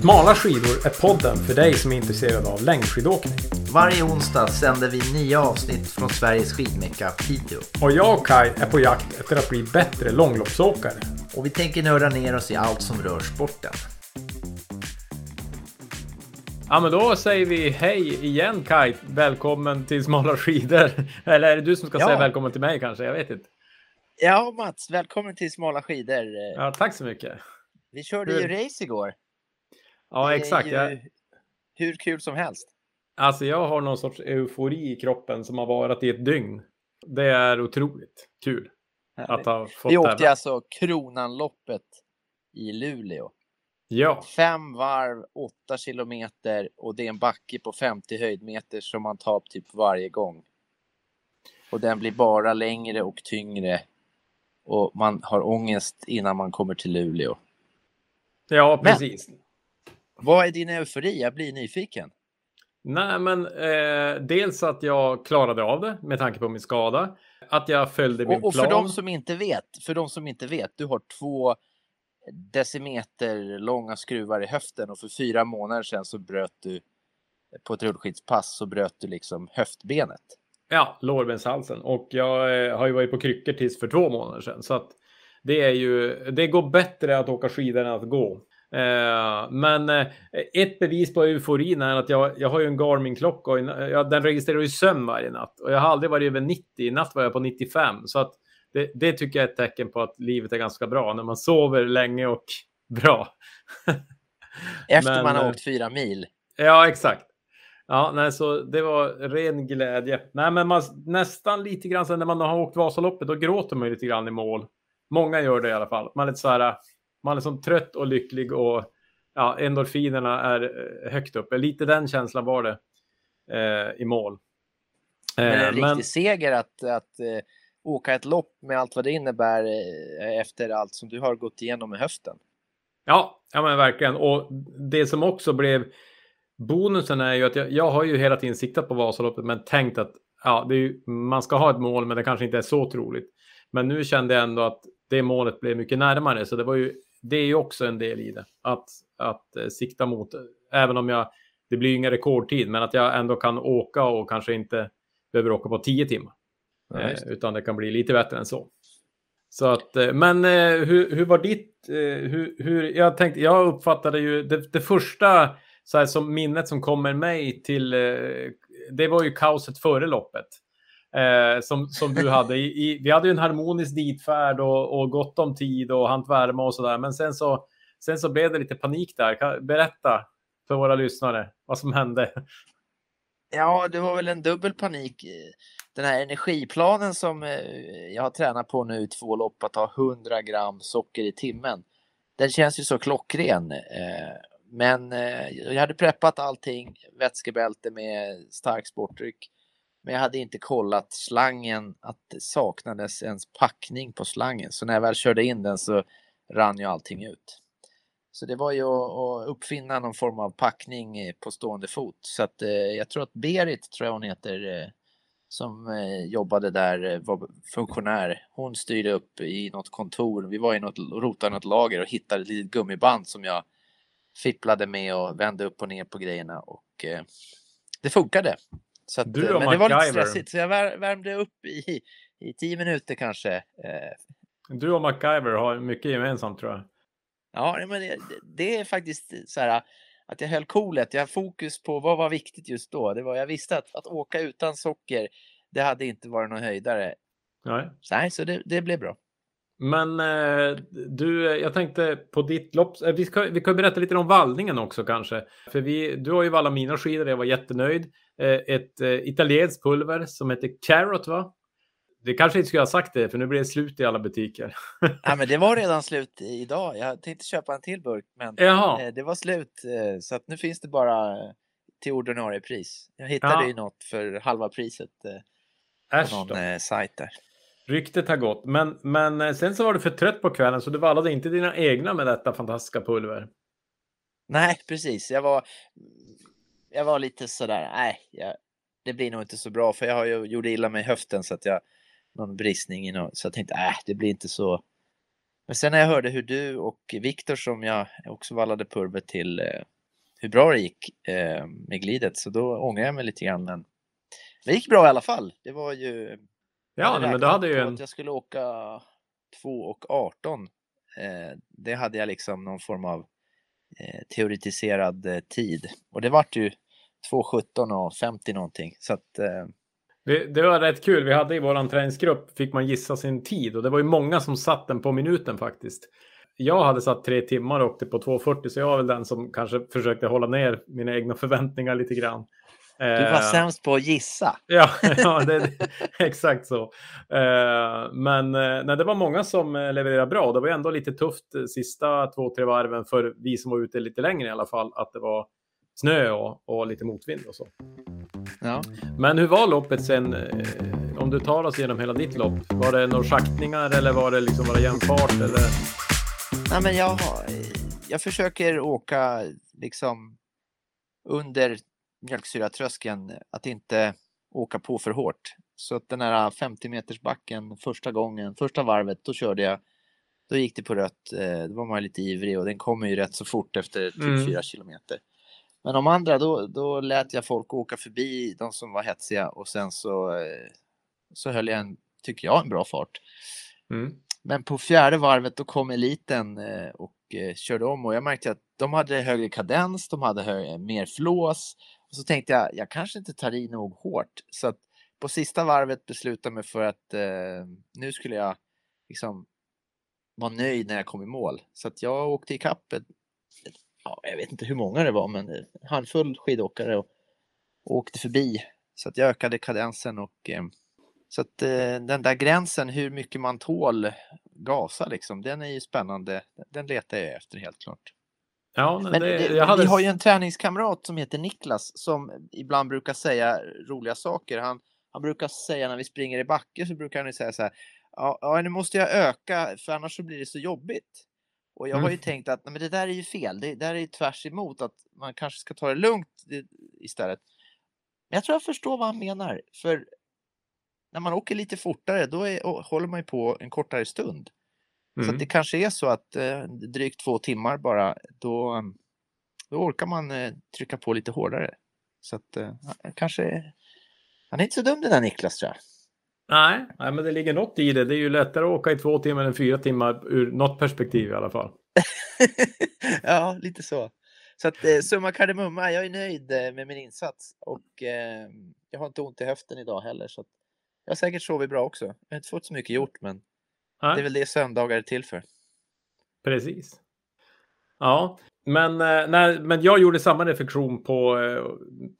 Smala skidor är podden för dig som är intresserad av längdskidåkning. Varje onsdag sänder vi nya avsnitt från Sveriges skidmecka Piteå. Och jag och Kai är på jakt efter att bli bättre långloppsåkare. Och vi tänker nörda ner oss i allt som rör sporten. Ja men då säger vi hej igen Kai. Välkommen till Smala skidor. Eller är det du som ska Ja. säga välkommen till mig kanske? Jag vet inte. Ja, Mats, välkommen till Smala skidor. Ja, tack så mycket. Vi körde Hur- ju race igår. Ja exakt. ju Hur kul som helst. alltså jag har någon sorts eufori i kroppen som har varit i ett dygn. Det är otroligt kul att ha fått Vi åkte tävla. alltså Kronanloppet i Luleå. Ja, Fem varv, åtta kilometer och det är en backe på 50 höjdmeter som man tar typ varje gång. Och den blir bara längre och tyngre. Och man har ångest innan man kommer till Luleå. ja Men- precis. Vad är din eufori? Jag blir nyfiken. Nej, men eh, dels att jag klarade av det med tanke på min skada. Att jag följde min Och, och plan. för de som inte vet, för de som inte vet, du har två decimeter långa skruvar i höften och för fyra månader sedan så bröt du på ett rullskidspass så bröt du liksom höftbenet. Ja, lårbenshalsen. Och jag eh, har ju varit på kryckor tills för två månader sedan. Så att det är ju, det går bättre att åka skidor än att gå. Eh, men eh, ett bevis på euforin är att jag, jag har ju en Garmin-klocka och en- ja, den registrerar ju sömn varje natt. Och jag har aldrig varit över 90, i natt var jag på 95. Så att det, det tycker jag är ett tecken på att livet är ganska bra, när man sover länge och bra. Efter Men, man har eh, åkt fyra mil. Ja, exakt. Ja, nej, så det var ren glädje. Nej, men man, nästan lite grann sen när man har åkt Vasaloppet, då gråter man ju lite grann i mål. Många gör det i alla fall. Man är lite så här, man är som trött och lycklig och ja, endorfinerna är eh, högt uppe. Lite den känslan var det eh, i mål. Men Eh, en riktig seger att, att eh, åka ett lopp med allt vad det innebär eh, efter allt som du har gått igenom med höften. Ja, ja men verkligen. Och det som också blev bonusen är ju att jag, jag har ju hela tiden siktat på Vasaloppet men tänkt att ja, ju, man ska ha ett mål men det kanske inte är så troligt. Men nu kände jag ändå att det målet blev mycket närmare så det var ju det är ju också en del i det att, att eh, sikta mot även om jag det blir ingen rekordtid men att jag ändå kan åka och kanske inte behöver åka på tio timmar. Ja, Eh, det. utan det kan bli lite bättre än så. Så att, eh, men hur, hur var ditt, hur, hur, jag tänkte, jag uppfattade ju det, det första så här, som minnet som kommer mig till, det var ju kaoset före loppet. Eh, som, som du hade. I, i, vi hade ju en harmonisk ditfärd och, och gott om tid och hant värma och sådär. Men sen så, sen så blev det lite panik där. Kan, berätta för våra lyssnare vad som hände. Ja, det var väl en dubbel panik. Den här energiplanen som eh, jag har tränat på nu i två lopp, att ha 100 gram socker i timmen. Den känns ju så klockren. Eh, men eh, jag hade preppat allting, vätskebälte med stark sportdryck. Men jag hade inte kollat slangen, att det saknades ens packning på slangen. Så när jag väl körde in den så rann ju allting ut. Så det var ju att uppfinna någon form av packning eh, på stående fot. Så att eh, jag tror att Berit, tror jag hon heter, eh, som jobbade där, var funktionär. Hon styrde upp i något kontor. Vi var i något, rotade i något lager och hittade ett litet gummiband som jag fipplade med och vände upp och ner på grejerna och det funkade. Så att, Du eh, men det var lite stressigt så jag vär, värmde upp i, i tio minuter kanske. Eh, Du och MacGyver har mycket gemensamt tror jag. Ja, men det, det- det är faktiskt så här att jag höll coolet. Jag har fokus på vad var viktigt just då. Det var, jag visste att, att åka utan socker, det hade inte varit någon höjdare. Nej. Så, nej, så det, det blev bra. Men eh, du, jag tänkte på ditt lopp. eh, Vi, ska, vi kan berätta lite om vallningen också kanske. För vi, du har ju vallat mina skidor, jag var jättenöjd. Eh, ett eh, italienskt pulver som heter Carrot va? Det kanske inte skulle ha sagt det, för nu blir det slut i alla butiker. Ja, men det var redan slut idag. Jag tänkte köpa en till burk, men Jaha, eh, det var slut. Så att nu finns det bara till ordinarie pris. Jag hittade Ja. ju något för halva priset äsch på någon då. sajt där. Ryktet har gått. Men, men sen så var du för trött på kvällen så du vallade inte dina egna med detta fantastiska pulver. Nej, precis. Jag var, jag var lite sådär, nej, jag, det blir nog inte så bra för jag har ju gjort illa mig i höften så att jag någon bristning i något, så jag tänkte, äh, det blir inte så Men sen när jag hörde hur du och Viktor som jag också vallade purver till eh, hur bra det gick eh, med glidet så då ångrar jag mig lite grann. Men det gick bra i alla fall. Det var ju... Ja, nej, men du hade ju en... att jag skulle åka 2 och 18. Eh, det hade jag liksom någon form av Eh, teoretiserad eh, tid. Och det vart ju 2.17 och 50 någonting. Så att, eh, det, det, var rätt kul. Vi hade i vår träningsgrupp fick man gissa sin tid och det var ju många som satt den på minuten faktiskt. Jag hade satt tre timmar och åkte på 2.40 så jag var väl den som kanske försökte hålla ner mina egna förväntningar lite grann. Du var eh, sämst på att gissa. Ja, ja det, exakt så. Eh, men eh, nej, det var många som levererade bra. Det var ändå lite tufft sista två, tre varven för vi som var ute lite längre i alla fall. Att det var snö och, och lite motvind och så. Ja. Men hur var loppet sen? Om du tar oss igenom hela ditt lopp. Var det några schaktningar eller var det liksom bara jämn fart? Eller? Nej, men jag, jag försöker åka liksom under mjölksyratröskeln, att inte åka på för hårt. Så att den här 50 meters backen första gången, första varvet, då körde jag då gick det på rött. Eh, då var man lite ivrig och den kommer ju rätt så fort efter typ mm. 4 kilometer. Men de andra, då, då lät jag folk åka förbi de som var hetsiga och sen så, eh, så höll jag en, tycker jag, en bra fart. Mm. Men på fjärde varvet då kom eliten eh, och körde om och jag märkte att de hade högre kadens, de hade högre, mer flås. Och så tänkte jag, jag kanske inte tar i nog hårt. Så att på sista varvet beslutade jag mig för att eh, nu skulle jag liksom vara nöjd när jag kom i mål. Så att jag åkte ikapp ett, ett ja, jag vet inte hur många det var, men en handfull skidåkare och, och åkte förbi. Så att jag ökade kadensen och eh, så att eh, den där gränsen hur mycket man tål gasa liksom, den är ju spännande. Den letar jag efter helt klart. Ja, men det, det, hade... Vi har ju en träningskamrat som heter Niklas som ibland brukar säga roliga saker. Han, han brukar säga när vi springer i backe så brukar han säga så här. Ja, nu måste jag öka för annars så blir det så jobbigt. Och jag mm. har ju tänkt att nej, men det där är ju fel. Det där är ju tvärs emot att man kanske ska ta det lugnt istället. Men jag tror jag förstår vad han menar. För när man åker lite fortare då är, håller man ju på en kortare stund. Mm. Så det kanske är så att eh, drygt två timmar bara, då, då orkar man eh, trycka på lite hårdare. Så att eh, kanske, han är inte så dum den där Niklas tror jag. Nej, nej, men det ligger något i det. Det är ju lättare att åka i två timmar än fyra timmar ur något perspektiv i alla fall. ja, lite så. Så att eh, summa kardemumma, jag är nöjd eh, med min insats och eh, jag har inte ont i höften idag heller. Så jag har säkert sovit bra också. Jag har inte fått så mycket gjort, men nej. det är väl det söndagar är till för. Precis. Ja, men, eh, när, men jag gjorde samma reflektion på, eh,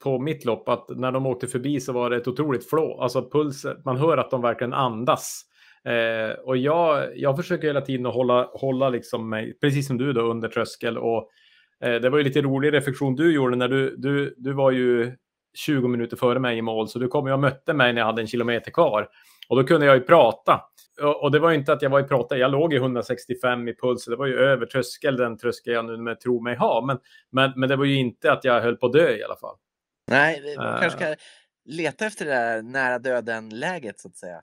på mitt lopp, att när de åkte förbi så var det ett otroligt flå. Alltså puls, man hör att de verkligen andas. Eh, och jag, jag försöker hela tiden att hålla, hålla liksom mig, precis som du då, under tröskel. Och, eh, det var ju lite rolig reflektion du gjorde när du, du, du var ju 20 minuter före mig i mål, så du kom och mötte mig när jag hade en kilometer kvar. Och då kunde jag ju prata och det var inte att jag var i prata, jag låg i 165 i puls, det var ju över tröskel, den tröskel jag nu tror mig ha. Men, men, men det var ju inte att jag höll på att dö i alla fall. Nej, man kanske ska leta efter det där nära döden-läget så att säga.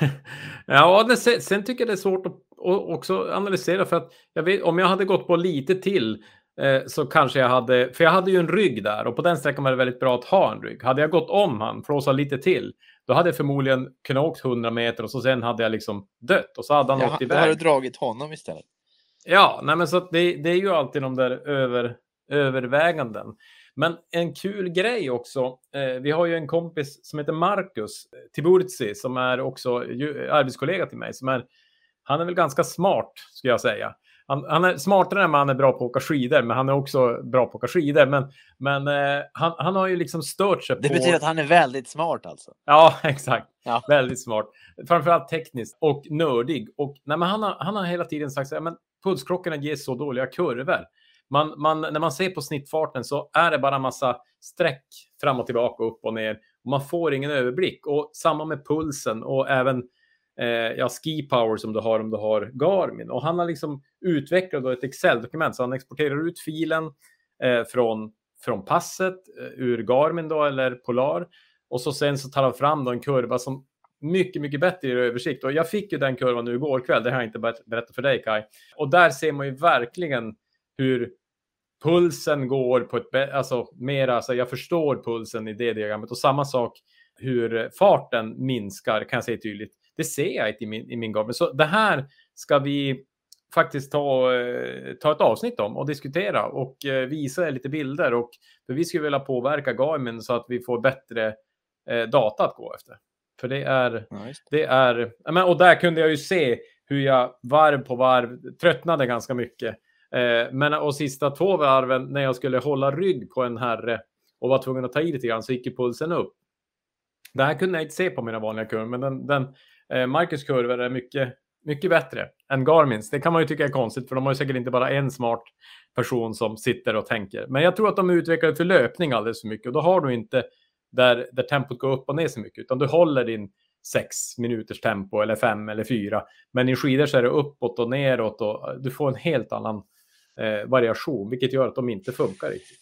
ja, det, sen, sen, tycker jag det är svårt att också analysera för att jag vet, om jag hade gått på lite till eh, så kanske jag hade, för jag hade ju en rygg där och på den sträckan var det väldigt bra att ha en rygg. Hade jag gått om han, flåsat lite till, då hade jag förmodligen kunnat åkt 100 meter och så sen hade jag liksom dött och så hade han ja, åkt iväg. Då hade du dragit honom istället. Ja, nej men så det, det är ju alltid de där över, överväganden. Men en kul grej också. Eh, vi har ju en kompis som heter Marcus Tiburzi som är också arbetskollega till mig. Som är, han är väl ganska smart, skulle jag säga han, han, är smartare än han är bra på att åka skidor, men han är också bra på att åka skidor. Men, men eh, han, han har ju liksom stört sig det på... Det betyder att han är väldigt smart alltså? Ja, exakt. Ja. Väldigt smart. Framförallt tekniskt och nördig. Och, nej, men han, har, han har hela tiden sagt att pulsklockorna ger så dåliga kurvor. Man, man, när man ser på snittfarten så är det bara en massa streck fram och tillbaka, upp och ner. Och man får ingen överblick. Och samma med pulsen och även eh, ja, Ski Power som du har om du har Garmin. Och han har liksom utvecklat ett Excel-dokument, så han exporterar ut filen eh, från, från passet eh, ur Garmin då, eller Polar. Och så sen så tar han fram då en kurva som mycket, mycket bättre översikt. Och jag fick ju den kurvan nu igår kväll, det har jag inte berättat för dig Kai. Och där ser man ju verkligen hur pulsen går på ett alltså mera, alltså jag förstår pulsen i det diagrammet och samma sak hur farten minskar kan jag säga tydligt. Det ser jag inte i min, i min Garmin. Så det här ska vi faktiskt ta, eh, ta ett avsnitt om och diskutera och eh, visa lite bilder. Och, för vi skulle vilja påverka Garmin så att vi får bättre eh, data att gå efter. För det är, ja, det är, och där kunde jag ju se hur jag varv på varv tröttnade ganska mycket. Men och sista två varven när jag skulle hålla rygg på en herre och var tvungen att ta i lite grann så gick ju pulsen upp. Det här kunde jag inte se på mina vanliga kurvor, men den, den Eh, Marcus kurvor är mycket, mycket bättre än Garmins. Det kan man ju tycka är konstigt, för de har ju säkert inte bara en smart person som sitter och tänker. Men jag tror att de är utvecklade för löpning alldeles för mycket och då har du inte där, där tempot går upp och ner så mycket, utan du håller din sex minuters tempo eller fem eller fyra. Men i skidor så är det uppåt och neråt och eh, du får en helt annan eh, variation, vilket gör att de inte funkar riktigt.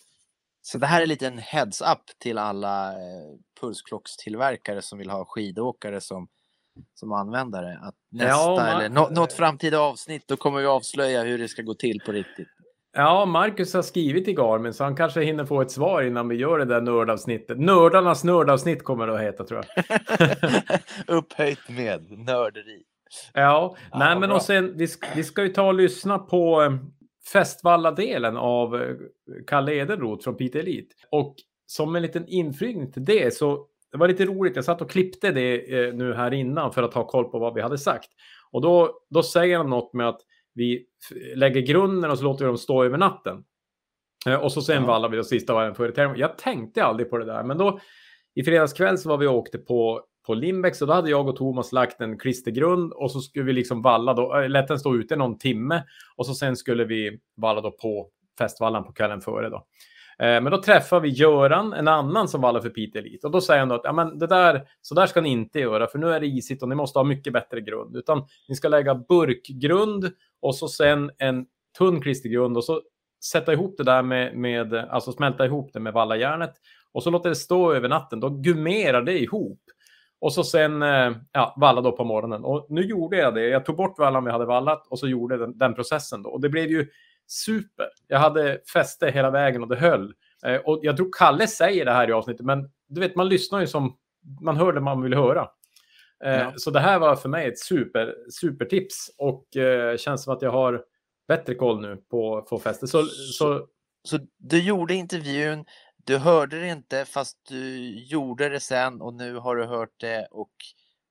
Så det här är lite en heads-up till alla eh, pulsklockstillverkare som vill ha skidåkare som som användare. Att nästa ja, man... eller nå något framtida avsnitt, då kommer vi avslöja hur det ska gå till på riktigt. Ja, Marcus har skrivit till Garmin så han kanske hinner få ett svar innan vi gör det där nördavsnittet. Nördarnas nördavsnitt kommer det att heta tror jag. Upphöjt med nörderi. Ja, ja nej men och sen vi ska, vi ska ju ta och lyssna på eh, Festvalla-delen av eh, Kalle Edenroth från Piteå Elite. Och som en liten inflygning till det så det var lite roligt. Jag satt och klippte det eh, nu här innan för att ha koll på vad vi hade sagt. Och då, då säger han något med att vi lägger grunden och så låter vi dem stå över natten. Eh, och så sen ja. vallar vi då sista varven före tävlingen. Jag tänkte aldrig på det där, men då i fredags kväll så var vi och åkte på, på Limbex och då hade jag och Thomas lagt en klistergrund och så skulle vi liksom valla då, äh, lät den stå ute någon timme och så sen skulle vi valla då på festvallan på kvällen före då. Eh, men då träffar vi Göran, en annan som vallar för Piteå Elite. Och då säger han då att ja, men det där, så där ska ni inte göra, för nu är det isigt och ni måste ha mycket bättre grund. Utan ni ska lägga burkgrund och så sen en tunn klistergrund och så sätta ihop det där med, med alltså smälta ihop det med vallajärnet. Och så låter det stå över natten, då gummerar det ihop. Och så sen eh, ja, valla då på morgonen. Och nu gjorde jag det. Jag tog bort vallan vi hade vallat och så gjorde den, den processen då. Och det blev ju super. Jag hade fäste hela vägen och det höll. Eh, och jag tror Kalle säger det här i avsnittet, men du vet, man lyssnar ju som man hör det man vill höra. Eh, ja. Så det här var för mig ett super, supertips och eh, känns som att jag har bättre koll nu på, på fäste. Så, så... så du gjorde intervjun, du hörde det inte fast du gjorde det sen och nu har du hört det och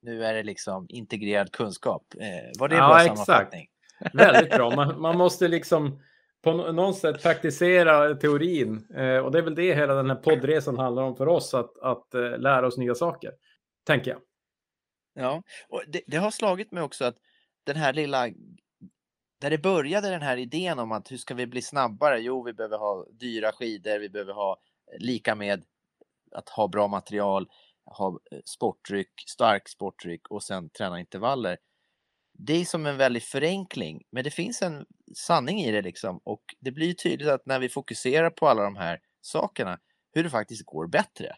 nu är det liksom integrerad kunskap. Eh, var det en ja, bra sammanfattning? Exakt. Väldigt bra. Man, man måste liksom på något sätt praktisera teorin. Eh, och det är väl det hela den här poddresan handlar om för oss, att, att eh, lära oss nya saker, tänker jag. Ja, och det, det, har slagit mig också att den här lilla, där det började den här idén om att hur ska vi bli snabbare? Jo, vi behöver ha dyra skidor, vi behöver ha eh, lika med att ha bra material, ha eh, sportdryck, stark sportdryck och sen träna intervaller det är som en väldig förenkling, men det finns en sanning i det liksom. Och det blir tydligt att när vi fokuserar på alla de här sakerna, hur det faktiskt går bättre.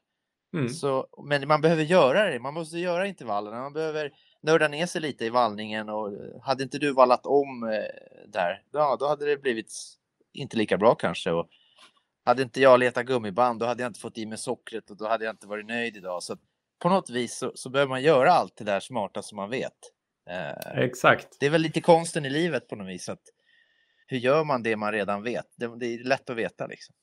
Mm. Så, men man behöver göra det, man måste göra intervallerna, man behöver nörda ner sig lite i vallningen och hade inte du vallat om eh, där, ja, då hade det blivit inte lika bra kanske. Och hade inte jag letat gummiband, då hade jag inte fått i mig sockret och då hade jag inte varit nöjd idag. Så på något vis så, så behöver man göra allt det där smarta som man vet. Eh, Exakt. Det är väl lite konsten i livet på något vis. Att hur gör man det man redan vet? Det, det är lätt att veta liksom.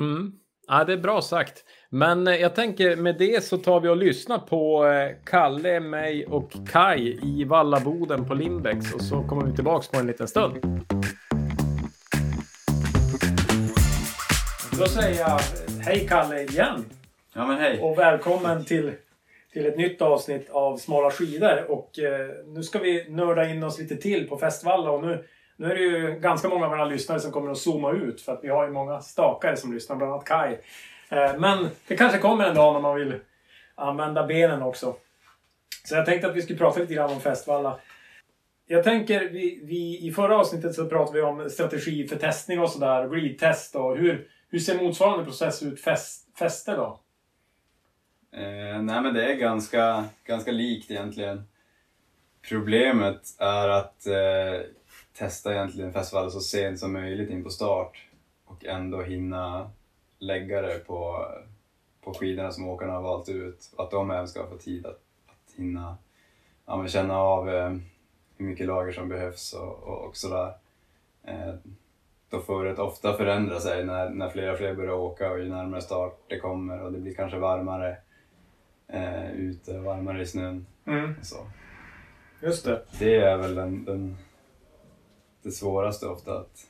Mm. Ja, det är bra sagt. Men eh, jag tänker med det så tar vi och lyssnar på eh, Kalle, mig och Kai i Vallaboden på Limbex och så kommer vi tillbaks på en liten stund. Då säger jag hej Kalle igen. Ja men hej. Och välkommen till till ett nytt avsnitt av Smala skidor. Och eh, nu ska vi nörda in oss lite till på Festvalla. Och nu, nu är det ju ganska många av våra lyssnare som kommer att zooma ut. För att vi har ju många stakare som lyssnar, bland annat Kai. Eh, men det kanske kommer en dag när man vill använda benen också. Så jag tänkte att vi skulle prata lite grann om Festvalla. Jag tänker, vi, vi, i förra avsnittet så pratade vi om strategi för testning och sådär. Glidtest och hur, hur ser motsvarande process ut fest, fäste då? Eh, nej men det är ganska, ganska likt egentligen. Problemet är att eh, testa egentligen festivalen så sent som möjligt in på start och ändå hinna lägga det på, på skidorna som åkarna har valt ut. Att de även ska få tid att, att hinna ja, men känna av eh, hur mycket lager som behövs och, och, och sådär. Eh, då förret ofta förändra sig när, när flera och fler börjar åka och ju närmare start det kommer och det blir kanske varmare eh, ute, varmare i snön. Mm. Och så. Just det. Det är väl den, den, det svåraste ofta, att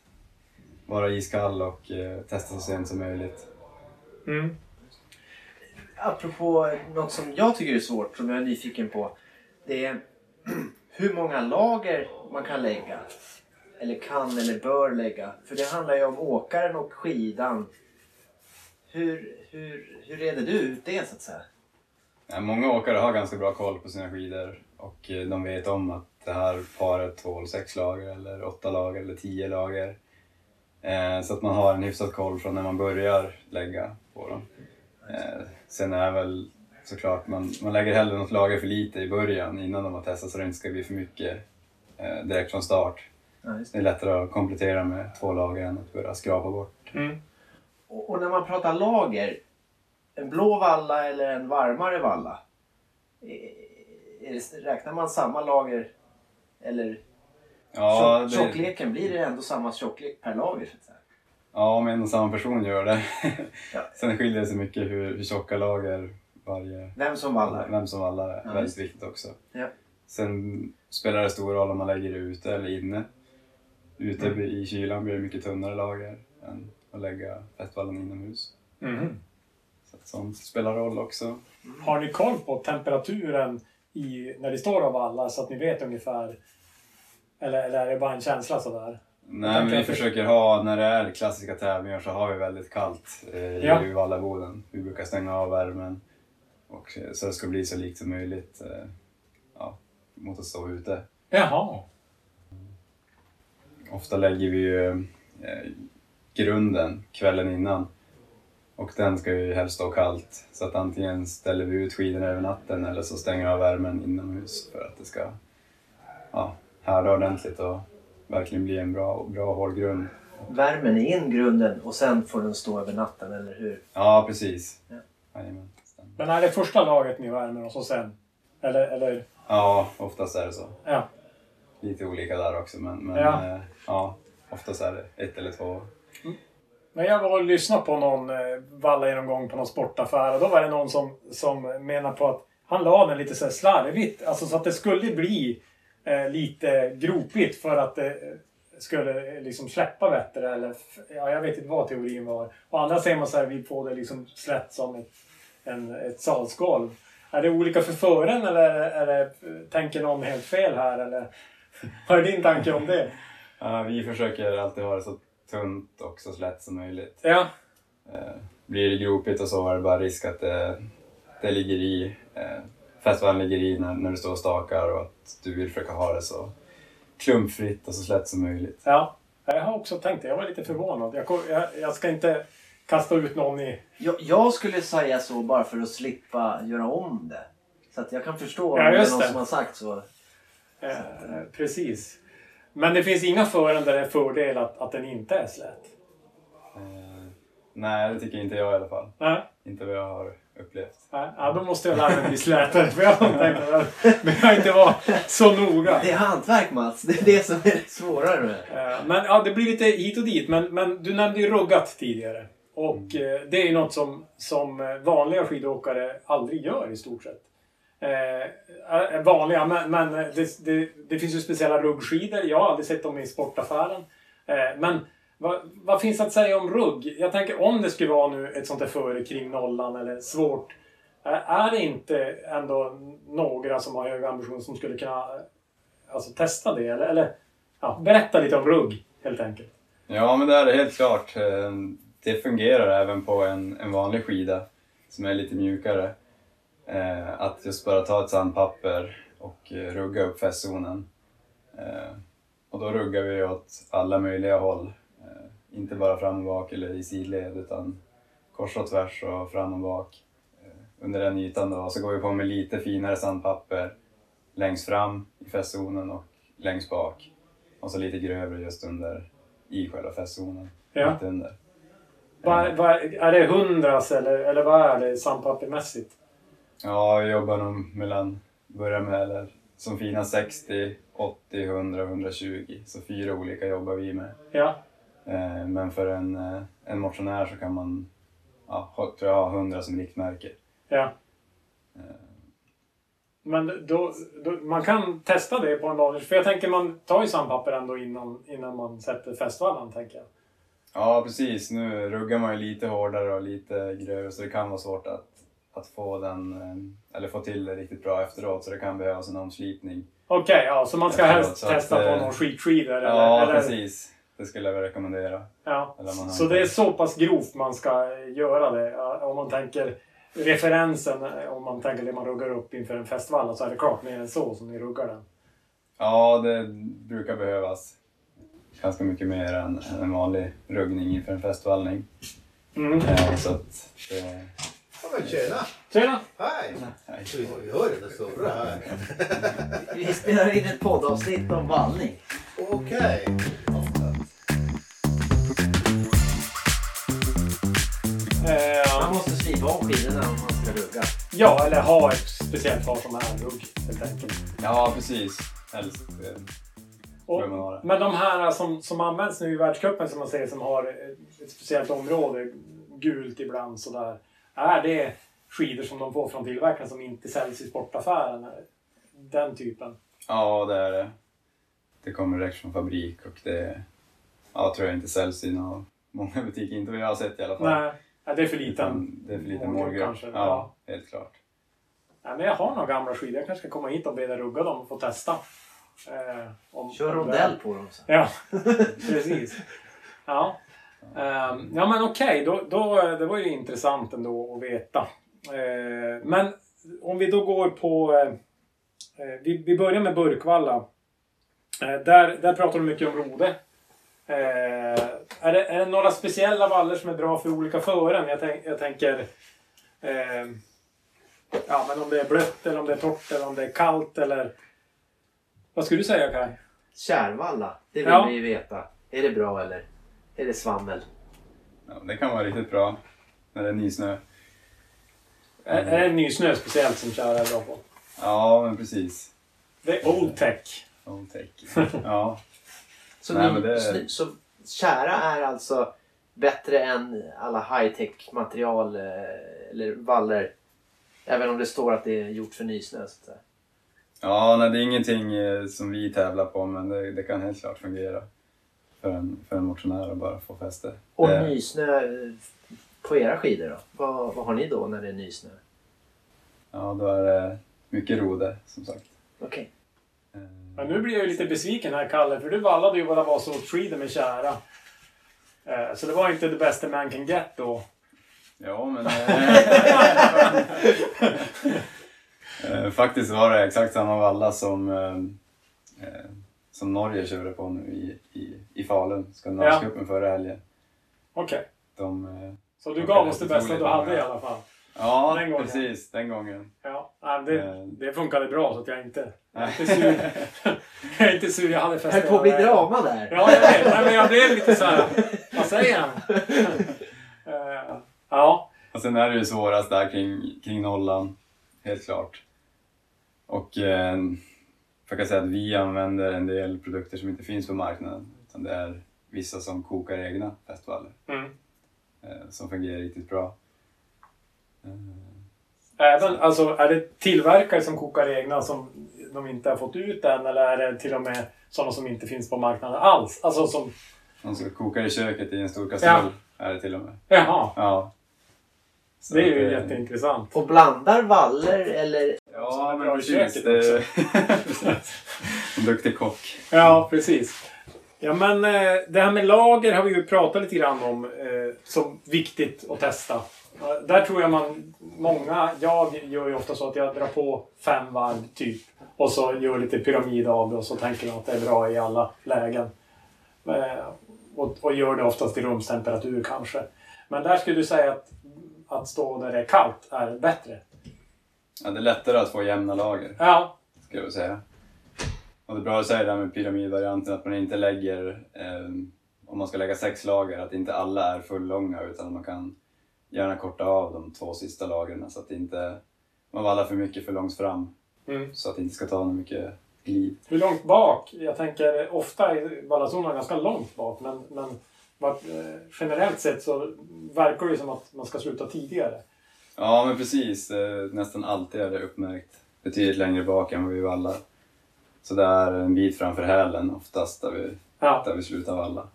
vara iskall och eh, testa så sent som möjligt. Mm. Apropå något som jag tycker är svårt, som jag är nyfiken på. Det är hur många lager man kan lägga. Eller kan eller bör lägga. För det handlar ju om åkaren och skidan. Hur, hur, hur reder du ut det så att säga? Ja, många åkare har ganska bra koll på sina skidor och eh, de vet om att det här paret tål sex lager eller åtta lager eller tio lager. Eh, så att man har en hyfsad koll från när man börjar lägga på dem. Eh, sen är väl såklart, man, man lägger hellre något lager för lite i början innan de har testat så det inte ska bli för mycket direkt från start. Ja, Det är lättare att komplettera med två lager än att börja skrapa bort. Mm. Och, och när man pratar lager. En blå valla eller en varmare valla. Det, räknar man samma lager? Eller Ja, tjock, det, tjockleken, blir det ändå samma tjocklek per lager? Så att säga? ja, om en och samma person gör det. Ja. Sen skiljer det sig mycket hur, hur tjocka lager varje Vem som vallar? Vem som vallar är Ja, väldigt just viktigt också. Ja. Sen spelar det stor roll om man lägger det ute eller inne. Ute Mm. i kylan blir det mycket tunnare lager än att lägga fettvallen inomhus. Mhm. Sånt spelar roll också. Har ni koll på temperaturen i, när det står av alla så att ni vet ungefär? Eller, eller är det bara en känsla sådär? Nej, men vi försöker ha, när det är klassiska tävlingar så har vi väldigt kallt eh, i Ja. Vallaboden. Vi brukar stänga av värmen och, eh, så det ska bli så likt som möjligt eh, ja, mot att stå ute. Jaha. Ofta lägger vi ju eh, grunden kvällen innan. Och den ska ju helst stå kallt. Så att antingen ställer vi ut skidorna över natten eller så stänger vi av värmen inomhus för att det ska ja, härda ordentligt och verkligen bli en bra, bra hård grund. Värmen in grunden och sen får den stå över natten, eller hur? Ja, precis. Ja. Men är det första laget ni värmer och så sen? Eller, eller? Ja, oftast är det så. Ja. Lite olika där också men, men Ja. Eh, ja, oftast är det ett eller två. Men jag var och lyssnade på någon eh, valla-genomgång på någon sportaffär och då var det någon som, som menar på att han la den lite såhär slarvigt. Alltså så att det skulle bli eh, lite gropigt för att det eh, skulle eh, liksom släppa bättre. Eller, ja, jag vet inte vad teorin var. Och andra säger man så här, vi får det liksom slätt som ett, en, ett salsgolv. Är det olika för fören eller eh, tänker någon helt fel här? Eller? Vad är din tanke om det? Ja, vi försöker alltid ha det så tunt och så slätt som möjligt. Ja, Eh, blir det gropigt och så är det bara risk att det, det ligger i, eh, festivalen ligger i när, när du står och stakar och att du vill försöka ha det så klumpfritt och så slätt som möjligt. Ja, jag har också tänkt det. Jag var lite förvånad. Jag, jag, jag ska inte kasta ut någon i... Jag, jag skulle säga så bara för att slippa göra om det. Så att jag kan förstå om Ja, det är någon det. som har sagt så. Eh, precis. Men det finns inga fören där det är fördel att, att den inte är slät. Eh, nej, det tycker inte jag i alla fall. Nej, Inte vad jag har upplevt. nej. Ja, då måste jag lära mig bli slätare. För jag har tänkt att men jag inte var så noga. Det är hantverk Mats. Det är det som är svårare med det. Eh, Men ja, det blir lite hit och dit. Men, men du nämnde ju ruggat tidigare. Och eh, det är ju något som, som eh, vanliga skidåkare aldrig gör i stort sett. Eh, eh, vanliga, men, men det, det, det finns ju speciella ruggskidor. Jag har aldrig sett dem i sportaffären. Eh, men vad, vad finns att säga om rugg? Jag tänker om det skulle vara nu ett sånt där före kring nollan eller svårt. Eh, är det inte ändå några som har hög ambition som skulle kunna eh, alltså, testa det? Eller, eller ja, berätta lite om rugg helt enkelt. Ja, men det är det helt klart. Det fungerar även på en, en vanlig skida som är lite mjukare. Eh, Att just bara ta ett sandpapper och eh, rugga upp fästzonen. Eh, Och då ruggar vi åt alla möjliga håll. Eh, Inte bara fram och bak eller i sidled utan kors och tvärs och fram och bak. Eh, under den ytan då. Så går vi på med lite finare sandpapper längst fram i fästzonen och längst bak. Och så lite grövre just under i själva fästzonen. Ja. Mitt under. Vad, vad, är det hundras eller, eller vad är det sandpappermässigt? Ja, vi jobbar nog mellan, börjar med eller, som fina 60, 80, 100 och 120. Så fyra olika jobbar vi med. Ja. Eh, men för en, eh, en motionär så kan man, ja, tror jag, ha 100 som riktmärke. ja. Eh, Men då, då, man kan testa det på en vanlig... För jag tänker man tar ju sandpapper ändå innan, innan man sätter fästvallan, tänker jag. Ja, precis. Nu ruggar man ju lite hårdare och lite grövre så det kan vara svårt att, att få, den, eh, eller få till det riktigt bra efteråt. Så det kan behövas en omslipning. Okej, ja, så man ska Efteråt, helst så att, testa på eh, någon skitskidor? Eller, Ja, eller, precis. Det skulle jag rekommendera. Ja. Så det är så pass grovt man ska göra det. Om man tänker referensen, eh, om man tänker det man ruggar upp inför en festvalla så är det klart mer än så som ni ruggar den. Ja, det brukar behövas. Ganska mycket mer än en vanlig ruggning inför en festvallning. Mm. Eh, så att det... Ja, men tjena! Tjena! Hej! Nej. Vi hör det surra här. Vi spelar in ett poddavsnitt om vallning. Okej. Eh, Man måste slipa om skidorna om man ska rugga. ja, eller ha ett speciellt par som är rugg helt enkelt. Ja, precis. Helst eh, Och, bör man ha det. men de här som, som används nu i världscupen som man säger som har ett, ett speciellt område, gult ibland sådär. Är det skidor som de får från tillverkaren som inte säljs i sportaffären? Den typen? Ja, det är det. Det kommer direkt från fabrik och det ja, tror jag inte säljs i några, många butiker. Inte vad jag har sett i alla fall. Nej, ja, det är för liten. Utan det är för liten målgrupp kanske, Ja, helt klart. Nej, men jag har några gamla skidor. Jag kanske ska komma hit och be dig rugga dem och få testa. Eh, om, Kör rondell på dem sen. Ja, precis. Ja, Ehm, ja men okej. Då, då, det var ju intressant ändå att veta. Eh, men om vi då går på... eh, vi, vi börjar med Burkvalla. Eh, där, där pratar du mycket om rode. Är, det, är det några speciella vallar som är bra för olika fören? Jag, tänk, jag tänker... Eh, ja, men om det är blött eller om det är torrt eller om det är kallt eller... Vad skulle du säga Kaj? Kärvalla, det vill Ja. vi ju veta. Är det bra eller? Är det svammel? Ja, det kan vara riktigt bra när det är nysnö. Är, är det nysnö speciellt som Kära är bra på? Ja, men precis. Det är old tech. Old tech. Ja, Så, Nej, ni, men det- så kära är alltså bättre än alla high-tech material eh, eller valler. Även om det står att det är gjort för nysnö. Så att säga. ja nej, det är ingenting eh, som vi tävlar på men det, det kan helt klart fungera för en, för en motionär att bara få fäste. Och Det- nysnö eh, på era skidor då? Vad, vad har ni då när det är nysnö? Ja, då är det mycket rode som sagt. Okej. Eh, Men nu blir jag ju lite besviken här Kalle, för du vallade ju våra Vasaårsskidor med Kära. Eh, Så det var inte det bästa man can get då. Ja, men... eh, eh, Faktiskt var det exakt samma valla som, eh, eh, som Norge körde på nu i, i, i Falun, Skandinavscupen förra helgen. Okej. De, eh, Så du gav oss det bästa du hade i alla fall. Ja, Den gången. precis. Den gången. Ja, det, Eh. det funkade bra så att jag inte... Jag är inte sur. jag är inte sur, jag hade fäste Höll på att bli drama där. Ja, jag vet. Nej, men jag blev lite så här. Vad säger han? Eh, Ja. Och sen är det ju svårast där kring, kring nollan, helt klart. Och eh, jag kan säga att vi använder en del produkter som inte finns på marknaden. Utan det är vissa som kokar egna festvaller Mm. eh, som fungerar riktigt bra. Eh, Även, alltså, är det tillverkare som kokar egna som de inte har fått ut än eller är det till och med sådana som inte finns på marknaden alls? Alltså som... de som kokar i köket i en stor kastrull är det till och med. Jaha, Ja. Så det är ju att, eh, jätteintressant. Och blandar valler eller? Ja, men precis. Det, en duktig kock. Ja, precis. Ja, men eh, det här med lager har vi ju pratat lite grann om eh, som viktigt att testa. Där tror jag man, många, jag gör ju ofta så att jag drar på fem varv typ. Och så gör lite pyramid av det och så tänker man att det är bra i alla lägen. Och, och gör det oftast i rumstemperatur kanske. Men där skulle du säga att, att stå där det är kallt är bättre? Ja, det är lättare att få jämna lager, Ja, skulle jag säga. Och det är bra att säga det här med pyramidvarianten, att man inte lägger, eh, om man ska lägga sex lager, att inte alla är fullånga utan man kan gärna korta av de två sista lagren så att inte man vallar för mycket för långt fram. Mm. Så att det inte ska ta mycket glid. hur långt bak? Jag tänker ofta är vallazonerna ganska långt bak men, men generellt sett så verkar det som att man ska sluta tidigare. Ja, men precis. Eh, Nästan alltid är det uppmärkt betydligt längre bak än vad vi vallar. Så det är en bit framför hälen oftast där vi, Ja, där vi slutar valla.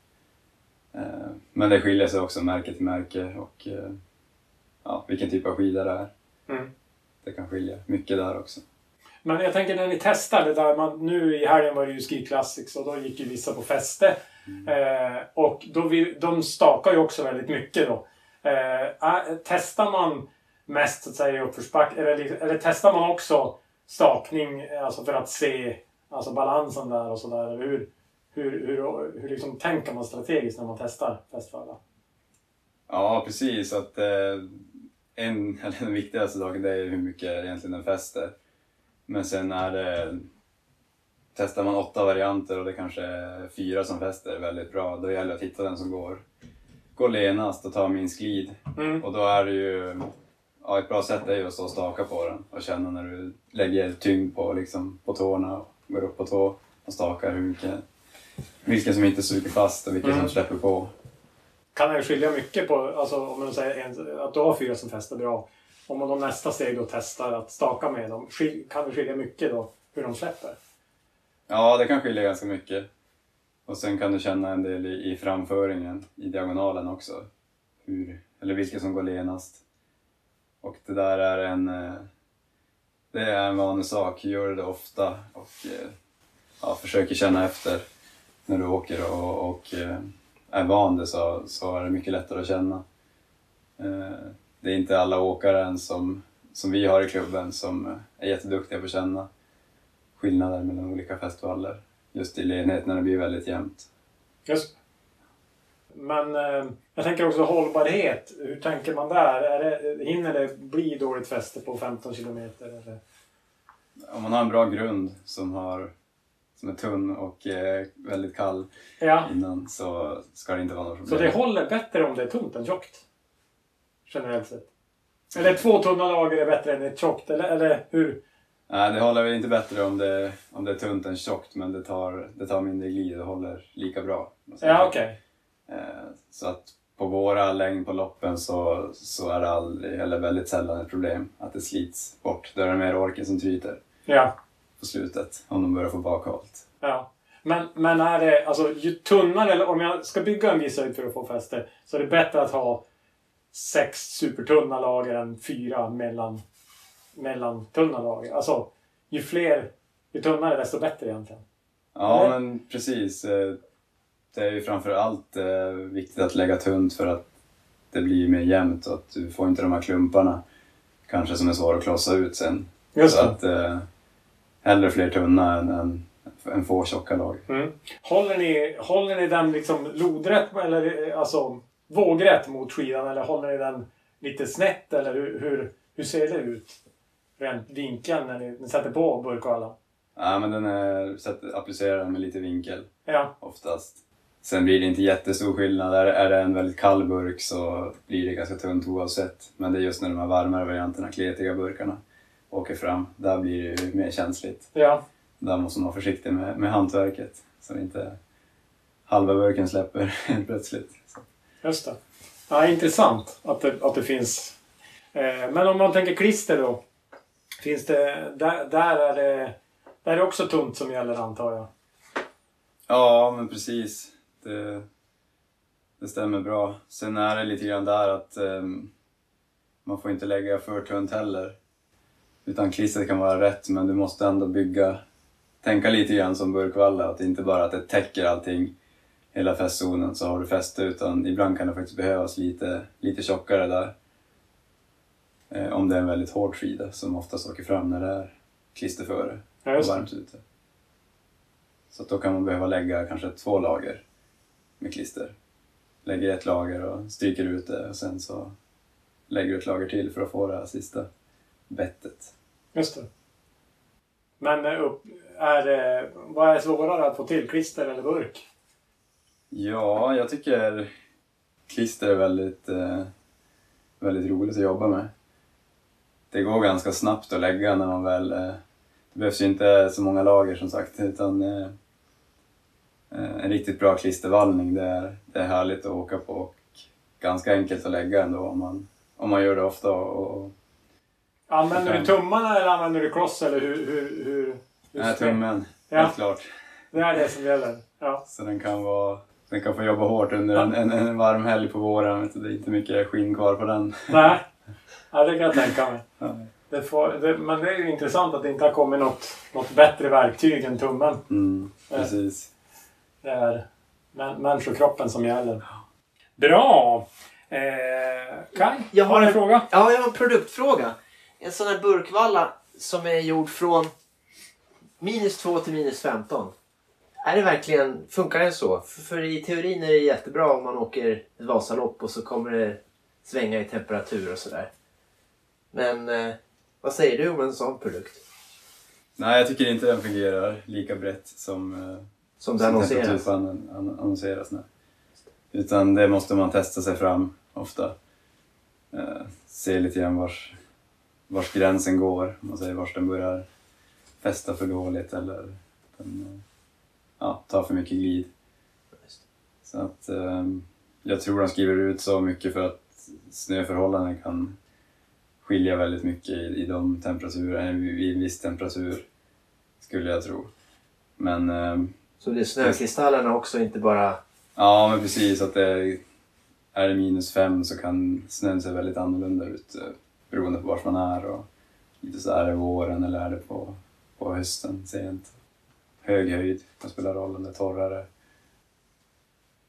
Eh, Men det skiljer sig också märke till märke och eh, ja, vilken typ av skida det är. Mm. Det kan skilja mycket där också. Men jag tänker när ni testar det där, man, nu i helgen var det ju Ski Classics och då gick ju vissa på fäste. Eh, och då vi, de stakar ju också väldigt mycket då. Eh, ah, testar man mest så att säga i uppförsbacke, eller, eller testar man också stakning alltså för att se alltså balansen där och sådär? Hur, hur, hur, hur liksom tänker man strategiskt när man testar fästvallar? Ja, precis. Att, eh, en, eller den viktigaste saken det är hur mycket egentligen den fäster. Men sen är det... Testar man åtta varianter och det kanske är fyra som fäster väldigt bra, då gäller det att hitta den som går, går lenast och tar minst glid. Mm. Och då är det ju... Ja, ett bra sätt är ju att stå och staka på den och känna när du lägger tyngd på, liksom, på tårna och går upp på tå och stakar hur mycket, vilken som inte suger fast och vilken Mm. som släpper på. Kan det skilja mycket på, alltså om man säger en, att du har fyra som fäster bra. Om man då nästa steg då testar att staka med dem, kan det skilja mycket då hur de släpper? Ja, det kan skilja ganska mycket. Och sen kan du känna en del i, i framföringen, i diagonalen också. Hur, eller vilka som går lenast. Och det där är en... Eh, det är en vanlig sak, gör det ofta och eh, ja, försöker känna efter när du åker och, och eh, är van det så, så är det mycket lättare att känna. Det är inte alla åkare som, som vi har i klubben som är jätteduktiga på att känna skillnader mellan olika festivaler. Just i lenhet när det blir väldigt jämnt. Just Men eh, jag tänker också hållbarhet. Hur tänker man där? Är det, hinner det bli dåligt fäste på 15 kilometer? Eller? Om man har en bra grund som, har, som är tunn och eh, väldigt kall Ja, innan så ska det inte vara något så problem. det håller bättre om det är tunt än tjockt? Generellt sett. Eller två tunna lager är bättre än ett tjockt, eller, eller hur? Nej, det håller väl inte bättre om det, om det är tunt än tjockt men det tar, det tar mindre glid och håller lika bra. Ja, okej. Eh, Så att på våra längd på loppen så, så är det aldrig, eller väldigt sällan ett problem att det slits bort. Då är det mer orken som tryter Ja. på slutet om de börjar få bakhalt. Ja. Men, men är det, alltså ju tunnare, eller om jag ska bygga en viss höjd för att få fäste, så är det bättre att ha sex supertunna lager än fyra mellan, mellan tunna lager. Alltså, ju fler, ju tunnare desto bättre egentligen. Ja, Eller? men precis. Eh, Det är ju framför allt eh, viktigt att lägga tunt för att det blir mer jämnt och att du får inte de här klumparna kanske som är svåra att klossa ut sen. Just Så att eh, hellre fler tunna än, än, än få tjocka lag. Mm. Håller, ni, håller ni den liksom lodrätt, eller eh, alltså vågrätt mot skidan, eller håller ni den lite snett, eller hur, hur, hur ser det ut? Rent vinkeln när ni, ni sätter på burkvallan? Ja, men den är, så att applicera den med lite vinkel Ja, oftast. Sen blir det inte jättestor skillnad. Är, är det en väldigt kall burk så blir det ganska tunt oavsett. Men det är just när de här varmare varianterna, kletiga burkarna, åker fram. Där blir det ju mer känsligt. ja. Där måste man vara försiktig med, med hantverket så inte halva burken släpper plötsligt. Så. Just det. Ja, intressant att det, att det finns. Eh, men om man tänker klister då. Finns det, där, där, är det, där är det också tomt som gäller antar jag. Ja, men precis. Det, det stämmer bra. Sen är det lite grann där att um, man får inte lägga för tunt heller. Utan klistret kan vara rätt, men du måste ändå bygga, tänka lite grann som burkvalla. Att det inte bara att det täcker allting, hela fästzonen, så har du fäste. Utan ibland kan det faktiskt behövas lite, lite tjockare där. Eh, om det är en väldigt hård skida som oftast åker fram när det är klister före Ja, och varmt ute. Så då kan man behöva lägga kanske två lager med klister. Lägger ett lager och stryker ut det och sen så lägger du ett lager till för att få det här sista bettet. Just det. Men eh, upp, är det, vad är svårare att få till? Klister eller burk? Ja, jag tycker klister är väldigt, eh, väldigt roligt att jobba med. Det går ganska snabbt att lägga när man väl... Eh, det behövs ju inte så många lager som sagt, utan eh, eh, en riktigt bra klistervallning, det är, det är härligt att åka på och ganska enkelt att lägga ändå om man, om man gör det ofta. Och, och, Använder du tummarna eller använder du cross eller hur? hur, hur, nej, tummen, Ja. helt klart. Det är det som gäller. Ja. Så den kan vara... Den kan få jobba hårt under en, en, en varm helg på våren. Det är inte mycket skinn kvar på den. Nej, ja, det kan jag tänka mig. Det får, det, men det är ju intressant att det inte har kommit något, något bättre verktyg än tummen. Mm, precis. Det är män, människokroppen som gäller. Bra! Eh, Kaj, Jag har har en en- fråga? Ja, jag har en produktfråga. En sån här burkvalla som är gjord från minus 2 till minus 15. Är det verkligen, funkar det så? För, för i teorin är det jättebra om man åker ett Vasalopp och så kommer det svänga i temperatur och sådär. Men eh, vad säger du om en sån produkt? Nej, jag tycker inte den fungerar lika brett som, eh, Som det som annonseras? annonseras. Nej. Utan det måste man testa sig fram ofta. Eh, se lite grann vars, vars gränsen går. Man säger vars den börjar fästa för dåligt eller den, eh, ja, tar för mycket glid. Så att eh, jag tror de skriver ut så mycket för att snöförhållanden kan skilja väldigt mycket i, i de temperaturer, eh, vid en viss temperatur. Skulle jag tro. Men eh, Så det är snökristallerna också, inte bara... ja, men precis att det är, är det minus fem så kan snön se väldigt annorlunda ut eh, beroende på var man är och lite så är det våren eller är det på, på hösten sent. Hög höjd kan spela roll om det är torrare.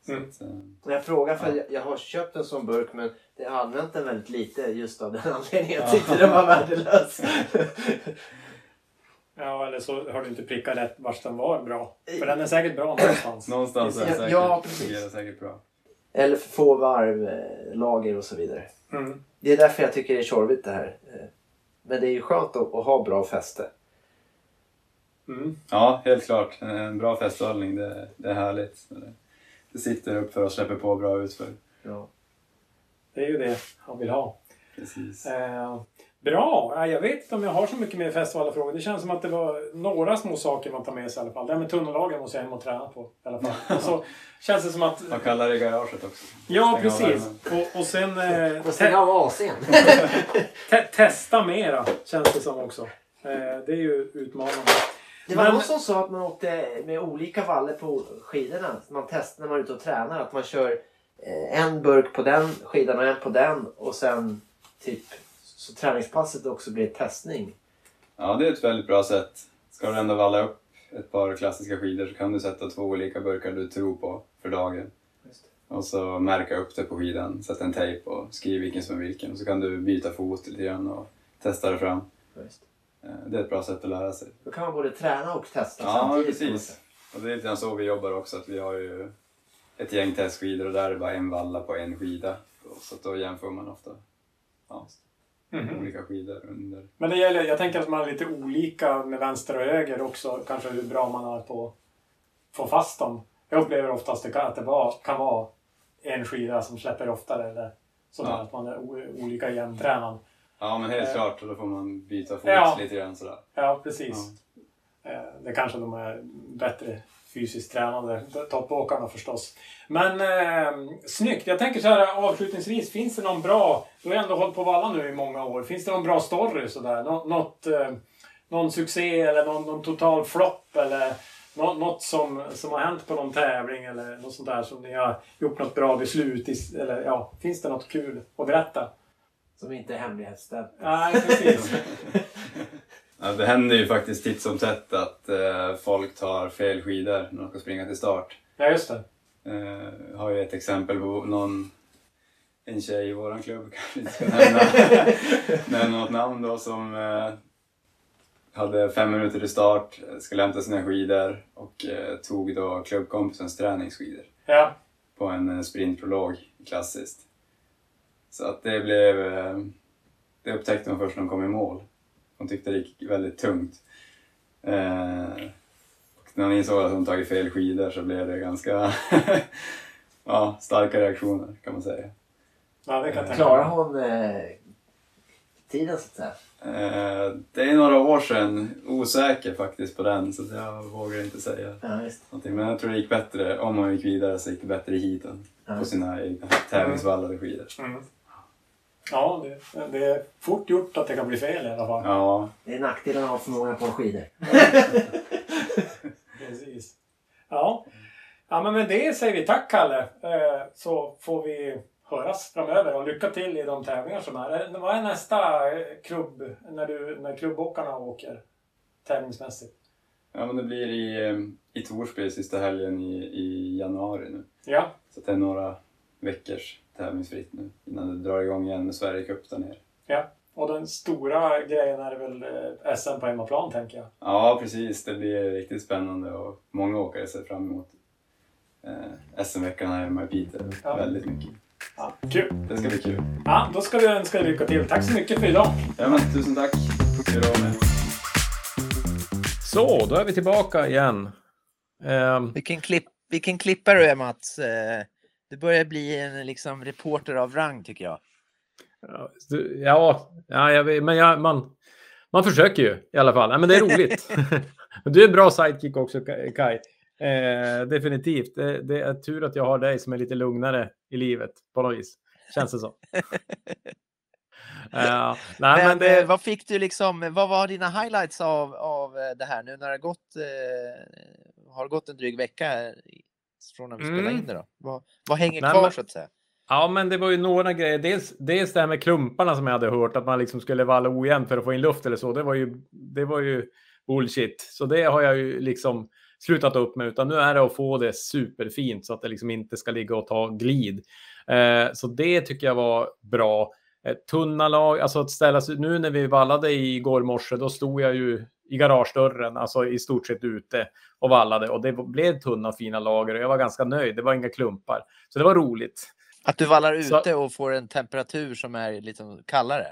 Så Mm. att, eh, Jag frågar för Ja. jag, jag har köpt en sån burk men jag har använt den väldigt lite just av den anledningen. Jag tyckte den var värdelös. Ja, eller så har du inte prickat rätt vart den var bra. För den är säkert bra någonstans. Någonstans är säkert, ja, precis. säkert bra. Eller få varv, eh, lager och så vidare. Mm. Det är därför jag tycker det är tjorvigt det här. Eh, Men det är ju skönt att, att ha bra fäste. Mm. Ja, helt klart. En, bra festhållning, det, det är härligt. Sitter upp för och släpper på bra utför. Ja. Det är ju det han vill ha. Precis. Eh, bra! Ja, Jag vet inte om jag har så mycket mer festivalfrågor. Det känns som att det var några små saker man tar med sig i alla fall. Det här med tunnellagen måste jag hem och träna på i alla fall. Och så känns det som att... Man kallar det garaget också. Ja, precis. Och, och sen eh, Och stänga av AC'n. te- testa mera, känns det som också. Eh, det är ju utmanande. Det var Men- någon som sa att man åkte med olika valler på skidorna. Man testar när man är ute och tränar. Att man kör eh, en burk på den skidan och en på den. Och sen typ så träningspasset också blir testning. Ja, det är ett väldigt bra sätt. Ska du ändå valla upp ett par klassiska skidor så kan du sätta två olika burkar du tror på för dagen. Och så märka upp det på skidan, sätta en tejp och skriv vilken som är vilken. Och så kan du byta fot lite grann och testa det fram. Eh, Det är ett bra sätt att lära sig. Då kan man både träna och testa Ja, samtidigt. precis. Och det är lite grann så vi jobbar också, att vi har ju ett gäng testskidor och där är det bara en valla på en skida. Så att då jämför man ofta ja, Mhm. olika skidor under. Men det gäller, jag tänker att man är lite olika med vänster och höger också. Kanske hur bra man är på att få fast dem. Jag upplever oftast att det var, kan vara en skida som släpper oftare. Eller sådär, Ja. att man är o, olika jämntränad. Ja, men helt Eh. klart. Och då får man byta fot Ja. lite grann sådär. Ja, precis. Ja. Eh, Det kanske de är bättre fysiskt tränade toppåkarna förstås. Men eh, snyggt! Jag tänker så här avslutningsvis, finns det någon bra... Du har ändå hållit på valla nu i många år. Finns det någon bra story sådär? Nå, något, eh, någon succé eller någon, någon total flopp eller nå, något som, som har hänt på någon tävling eller något sånt där som ni har gjort något bra beslut i, eller ja, finns det något kul att berätta? Som inte är hemlighetsstämplat. Nej, precis. Ja, det händer ju faktiskt titt som tätt att eh, folk tar fel skidor när de ska springa till start. Ja, just det. Eh, har ju ett exempel på någon, en tjej i våran klubb, kanske inte ska nämna, nämna något namn då, som eh, hade fem minuter till start, eh, skulle hämta sina skidor och eh, tog då klubbkompisens träningsskidor Ja. på en eh, sprintprolog klassiskt. Så att det blev, eh, det upptäckte man först när de kom i mål. hon tyckte det gick väldigt tungt. Eh, och när hon insåg att hon tagit fel skidor så blev det ganska ja, starka reaktioner kan man säga. Ja, det kan Klarar hon eh, tiden så att säga? Det är några år sedan, osäker faktiskt på den så jag vågar inte säga Ja, just. någonting. Men jag tror det gick bättre, om hon gick vidare så gick det bättre i heaten Ja. på sina egna tävlingsvallade skidor. Mm. Ja, det, det är fort gjort att det kan bli fel i alla fall. Ja, Det är nackdelen att ha för många på skidor. Precis. Ja. ja, men med det säger vi tack Kalle. Eh, så får vi höras framöver och lycka till i de tävlingar som är. Eh, Vad är nästa eh, klubb när, du, när klubbåkarna åker tävlingsmässigt? ja men det blir i, i Torsby sista helgen i, i januari nu. Ja, Så det är några veckors tävlingsfritt nu innan det drar igång igen med Sverige Cup där nere. ja. Och den stora grejen är väl eh, SM på hemmaplan tänker jag. Ja, precis. Det blir riktigt spännande och många åkare ser fram emot eh, SM-veckan här hemma i Piteå. Ja. Väldigt mycket. Ja, kul! Det ska bli kul. Ja, då ska vi önska dig lycka till. Tack så mycket för idag! Ja, men, tusen tack. Att vara med. Så, då är vi tillbaka igen. Ehm, Vilken, klipp, vilken klippare du är Mats. Du börjar bli en liksom, reporter av rang tycker jag. Ja, ja, ja jag men jag, man, man försöker ju i alla fall. Ja, men det är roligt. du är en bra sidekick också, Ka- Kai. Eh, definitivt. Det, det är tur att jag har dig som är lite lugnare i livet på något vis. Känns det så. Eh, nej, Men, det, eh, vad fick du liksom, vad var dina highlights av, av det här nu när det har gått, eh, har gått en dryg vecka från när vi spelade Mm. in det då? Vad, vad hänger Nej, kvar men- så att säga? Ja, men det var ju några grejer. Dels, dels det här med klumparna som jag hade hört, att man liksom skulle valla ojämnt för att få in luft eller så. Det var ju, det var ju bullshit. Så det har jag ju liksom slutat upp med, utan nu är det att få det superfint så att det liksom inte ska ligga och ta glid. Eh, så det tycker jag var bra. Eh, tunna lag, alltså att ställa sig, nu när vi vallade igår morse, då stod jag ju i garagedörren, alltså i stort sett ute och vallade och det blev tunna och fina lager och jag var ganska nöjd. Det var inga klumpar, så det var roligt. Att du vallar Så- ute och får en temperatur som är lite kallare?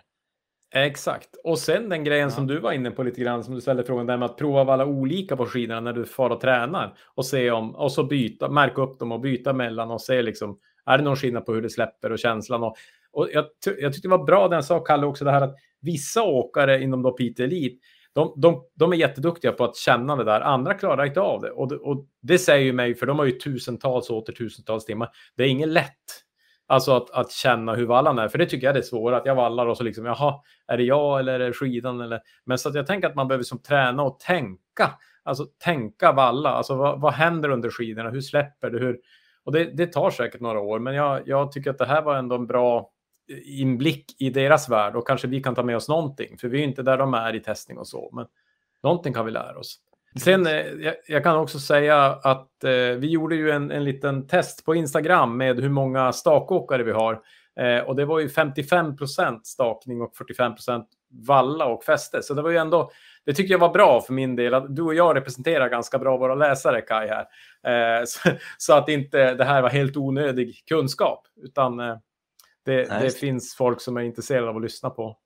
Exakt. Och sen den grejen Ja. som du var inne på lite grann, som du ställde frågan där med att prova alla olika på skidorna när du far och tränar och se om, och så byta, märka upp dem och byta mellan och se liksom, är det någon skillnad på hur det släpper och känslan och, och jag, jag tyckte det var bra den sa Kalle också det här att vissa åkare inom då Piteå Elite, de, de, de är jätteduktiga på att känna det där, andra klarar inte av det. Och, det och det säger ju mig, för de har ju tusentals och åter tusentals timmar, det är inget lätt. Alltså att, att känna hur vallan är, för det tycker jag är det svåra, att jag vallar och så liksom, jaha, är det jag eller är det skidan? Eller... Men så att jag tänker att man behöver som träna och tänka, alltså tänka valla, alltså vad, vad händer under skidorna, hur släpper det, hur... Och det, det tar säkert några år, men jag, jag tycker att det här var ändå en bra inblick i deras värld och kanske vi kan ta med oss någonting, för vi är inte där de är i testning och så, men någonting kan vi lära oss. Sen, eh, jag, jag kan också säga att eh, vi gjorde ju en, en liten test på Instagram med hur många stakåkare vi har. Eh, och det var ju 55% stakning och 45% valla och fäste. Så det var ju ändå, det tycker jag var bra för min del. Att du och jag representerar ganska bra våra läsare, Kai, här. Eh, så, så att inte det här var helt onödig kunskap, utan det, det finns folk som är intresserade av att lyssna på,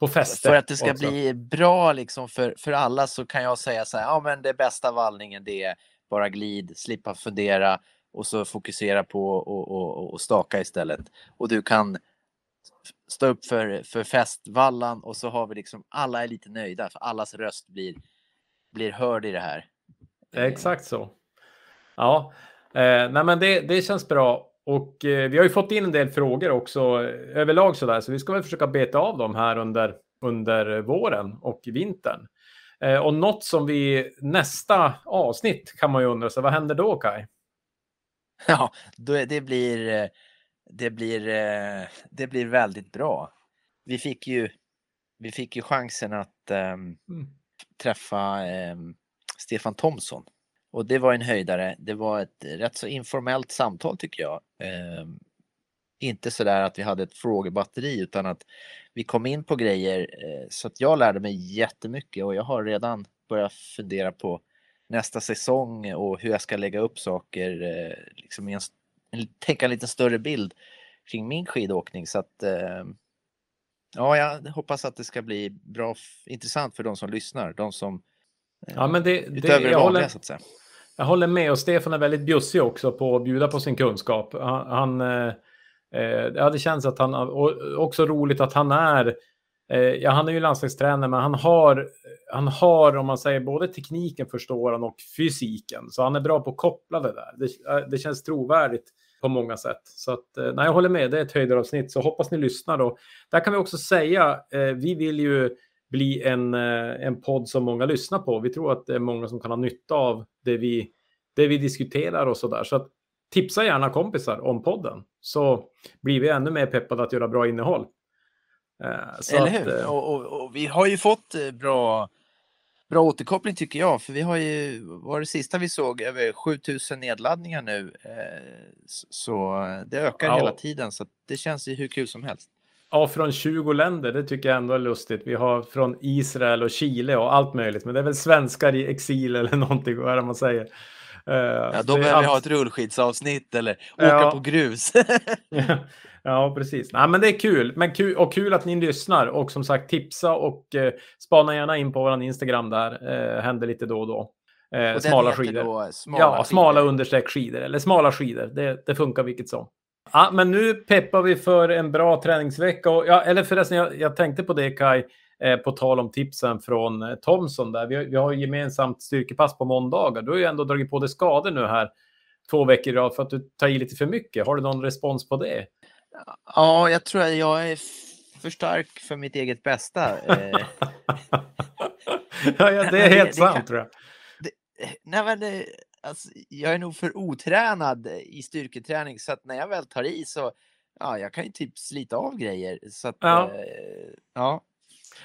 på fäste. För att det ska också. bli bra liksom för, för alla så kan jag säga så här, ja men det bästa vallningen det är bara glid, slippa fundera och så fokusera på och, och, och staka istället. Och du kan stå upp för, för festvallan och så har vi liksom, alla är lite nöjda för allas röst blir, blir hörd i det här. Det Exakt så. Ja, eh, nej men det, det känns bra. Och eh, vi har ju fått in en del frågor också eh, överlag sådär, så vi ska väl försöka beta av dem här under, under våren och vintern. Eh, och något som vi nästa avsnitt kan man ju undra, så vad händer då Kai? Ja, det blir, eh, det blir, eh, det blir väldigt bra. Vi fick ju, vi fick ju chansen att ehm, Mm. träffa ehm, Stefan Thomsson. Och det var en höjdare. Det var ett rätt så informellt samtal tycker jag. Eh, inte så där att vi hade ett frågebatteri utan att vi kom in på grejer eh, så att jag lärde mig jättemycket och jag har redan börjat fundera på nästa säsong och hur jag ska lägga upp saker, eh, liksom en, en, tänka en lite större bild kring min skidåkning så att eh, ja, jag hoppas att det ska bli bra, intressant för de som lyssnar. De som Ja, men det, det, jag, vanliga håller, så att säga. jag håller med och Stefan är väldigt bjussig också på att bjuda på sin kunskap. Han, han, eh, eh, ja, det känns att han, och också roligt att han är, eh, ja han är ju landslagstränare men han har, han har om man säger både tekniken förstår han och fysiken. Så han är bra på att koppla det där. Det, eh, det känns trovärdigt på många sätt. Så att, eh, nej, jag håller med, det är ett höjdaravsnitt så hoppas ni lyssnar då. Där kan vi också säga, eh, vi vill ju bli en, eh, en podd som många lyssnar på. Vi tror att det är många som kan ha nytta av det vi, det vi diskuterar och så där. Så att, tipsa gärna kompisar om podden så blir vi ännu mer peppade att göra bra innehåll. Eh, så Eller att, hur? eh, Och, och, och vi har ju fått bra, bra återkoppling tycker jag. För vi har ju, var det sista vi såg, över 7000 nedladdningar nu. Så det ökar Ja. hela tiden. Så att det känns ju hur kul som helst. Ja, från 20 länder, det tycker jag ändå är lustigt. Vi har från Israel och Chile och allt möjligt, men det är väl svenskar i exil eller någonting, vad är det man säger? Eh, Ja, då behöver vi ha ett rullskidsavsnitt eller åka Ja. på grus. ja, precis. Nej, men det är kul. Men kul, och kul att ni lyssnar och som sagt tipsa och eh, spana gärna in på vår Instagram där. Eh, händer lite då och då. Eh, Och den smala skidor. då smala ja, smala skidor. understreck skidor eller smala skidor. Det, det funkar vilket som. Ja, men nu peppar vi för en bra träningsvecka. Och, ja, eller förresten, jag, jag tänkte på det Kai, eh, på tal om tipsen från eh, Thomson där. Vi, har- vi har gemensamt styrkepass på måndagar. Du har ju ändå dragit på dig skador nu här två veckor i rad för att du tar i lite för mycket. Har du någon respons på det? Ja, jag tror att jag är för stark för mitt eget bästa. Eh, ja, ja, det är Det- helt det sant kan- tror jag. Nej, men det, alltså, jag är nog för otränad i styrketräning så att när jag väl tar i så ja, jag kan ju typ slita av grejer. Så att, Ja. eh, ja.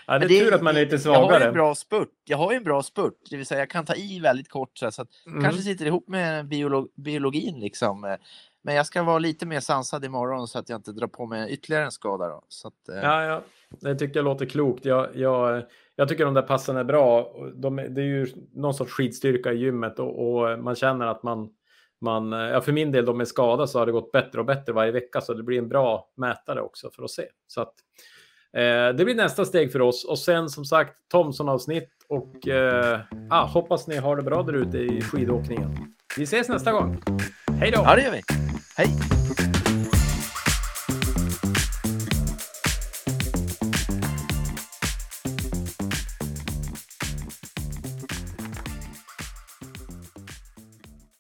Ja, det är tur att man är lite Jag har svagare. en bra spurt. Jag har ju en bra spurt, det vill säga jag kan ta i väldigt kort så, här, så att Mm. kanske sitter ihop med biolo biologin liksom. Men jag ska vara lite mer sansad imorgon så att jag inte drar på mig ytterligare en skada då. Så att, eh, Ja, ja, det tycker jag låter klokt. Jag, jag, jag tycker de där passen är bra. De, det är ju någon sorts skidstyrka i gymmet och, och man känner att man, man, ja för min del, de är skadade så har det gått bättre och bättre varje vecka så det blir en bra mätare också för att se. Så att, eh, det blir nästa steg för oss och sen som sagt Thomson-avsnitt och eh, ah, hoppas ni har det bra där ute i skidåkningen. Vi ses nästa gång. Hej då! ja, det gör vi. Hej!